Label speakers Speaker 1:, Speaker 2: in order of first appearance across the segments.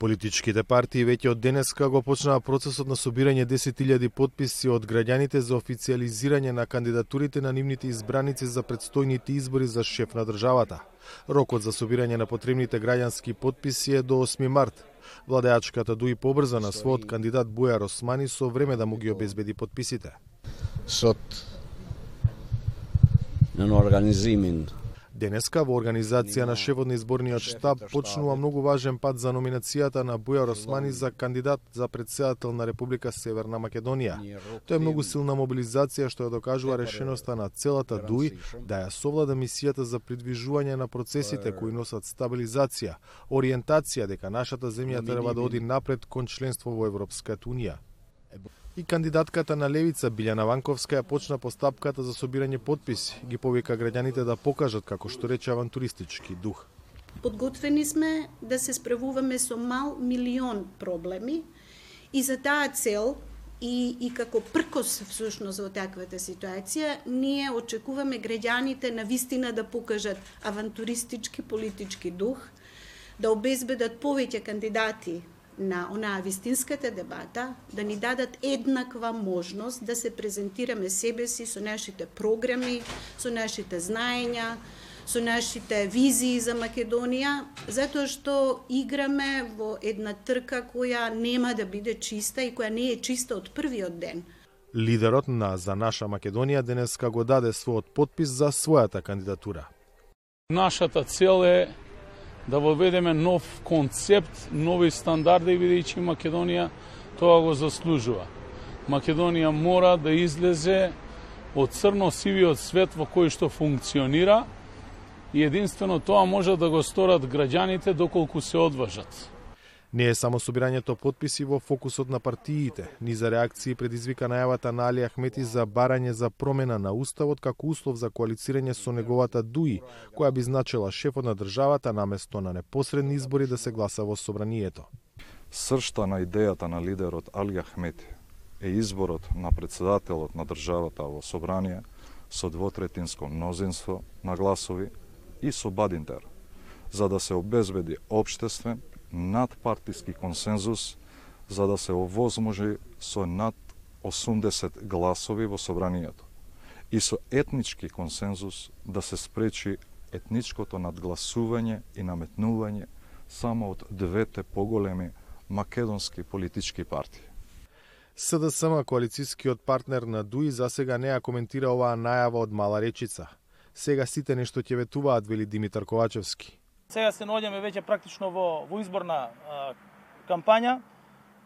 Speaker 1: Политичките партии веќе од денеска го почнаа процесот на собирање 10.000 подписи од граѓаните за официализирање на кандидатурите на нивните избраници за предстојните избори за шеф на државата. Рокот за собирање на потребните граѓански подписи е до 8 март. Владеачката дуи побрза на својот кандидат Бујар Османи со време да му ги обезбеди подписите.
Speaker 2: Сот на организимин
Speaker 1: Денеска во организација на шефот на изборниот штаб почнува многу важен пат за номинацијата на Бујар Османи за кандидат за председател на Република Северна Македонија. Тоа е многу силна мобилизација што ја докажува решеноста на целата ДУИ да ја совлада мисијата за придвижување на процесите кои носат стабилизација, ориентација дека нашата земја треба да оди напред кон членство во Европската Унија. И кандидатката на Левица Билјана Ванковска ја почна постапката за собирање подписи. Ги повика граѓаните да покажат како што рече авантуристички дух.
Speaker 3: Подготвени сме да се справуваме со мал милион проблеми и за таа цел и, и како пркос всушност во таквата ситуација, ние очекуваме граѓаните на вистина да покажат авантуристички политички дух, да обезбедат повеќе кандидати на онаа вистинската дебата, да ни дадат еднаква можност да се презентираме себе си со нашите програми, со нашите знаења, со нашите визии за Македонија, затоа што играме во една трка која нема да биде чиста и која не е чиста од првиот ден.
Speaker 1: Лидерот на За наша Македонија денеска го даде својот подпис за својата кандидатура.
Speaker 4: Нашата цел е да воведеме нов концепт, нови стандарди, бидејќи Македонија тоа го заслужува. Македонија мора да излезе од црно-сивиот свет во кој што функционира и единствено тоа може да го сторат граѓаните доколку се одважат.
Speaker 1: Не е само собирањето подписи во фокусот на партиите, ни за реакции предизвика најавата на Али Ахмети за барање за промена на уставот како услов за коалицирање со неговата ДУИ, која би значила шефот на државата наместо на непосредни избори да се гласа во собранието.
Speaker 5: Сршта на идејата на лидерот Али Ахмети е изборот на председателот на државата во собрание со двотретинско мнозинство на гласови и со Бадинтер, за да се обезбеди обштествен надпартиски консензус за да се овозможи со над 80 гласови во собранието и со етнички консензус да се спречи етничкото надгласување и наметнување само од двете поголеми македонски политички партии.
Speaker 1: СДСМ, коалицијскиот партнер на ДУИ, за сега не ја коментира оваа најава од Мала Речица. Сега сите нешто ќе ветуваат, вели Димитар Ковачевски.
Speaker 6: Сега се наоѓаме веќе практично во, во изборна а, кампања.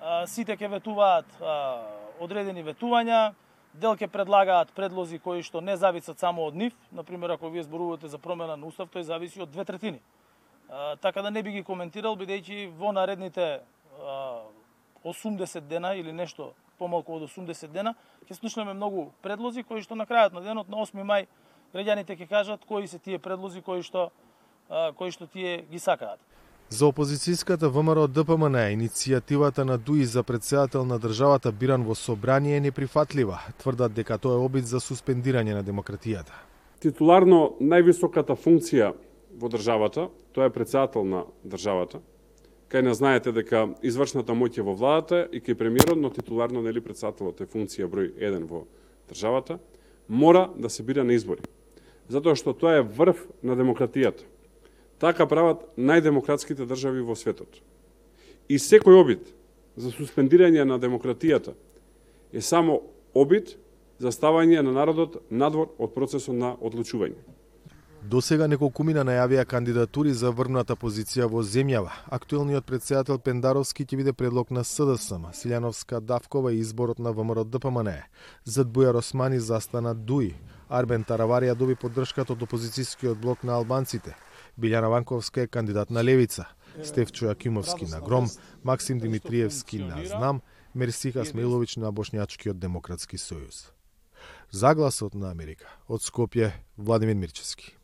Speaker 6: А, сите ќе ветуваат а, одредени ветувања, дел ќе предлагаат предлози кои што не зависат само од нив. Например, ако вие зборувате за промена на устав, тој зависи од две третини. А, така да не би ги коментирал, бидејќи во наредните а, 80 дена или нешто помалку од 80 дена, ќе слушнеме многу предлози кои што на крајот на денот на 8 мај граѓаните ќе кажат кои се тие предлози кои што кои што тие ги сакаат.
Speaker 1: За опозицијската ВМРО ДПМН иницијативата на ДУИ за председател на државата биран во собрание е неприфатлива. Тврдат дека тоа е обид за суспендирање на демократијата.
Speaker 7: Титуларно највисоката функција во државата, тоа е председател на државата. Кај не знаете дека извршната моќ е во владата и кај премиерот, но титуларно нели председателот е функција број 1 во државата, мора да се бира на избори. Затоа што тоа е врв на демократијата Така прават најдемократските држави во светот. И секој обид за суспендирање на демократијата е само обид за ставање на народот надвор од процесот на одлучување.
Speaker 1: До сега неколку мина најавија кандидатури за врната позиција во земјава. Актуелниот председател Пендаровски ќе биде предлог на СДСМ, Силјановска Давкова и изборот на ВМРО ДПМН. Зад Бујар Османи застана Дуи. Арбен Тараварија доби поддршката од опозицијскиот блок на албанците. Билјана Ванковска е кандидат на Левица, Стефчо Јакимовски на Гром, Максим Димитриевски на Знам, Мерсиха Смиловиќ на Бошњачкиот демократски сојуз. Загласот на Америка од Скопје Владимир Мирчевски.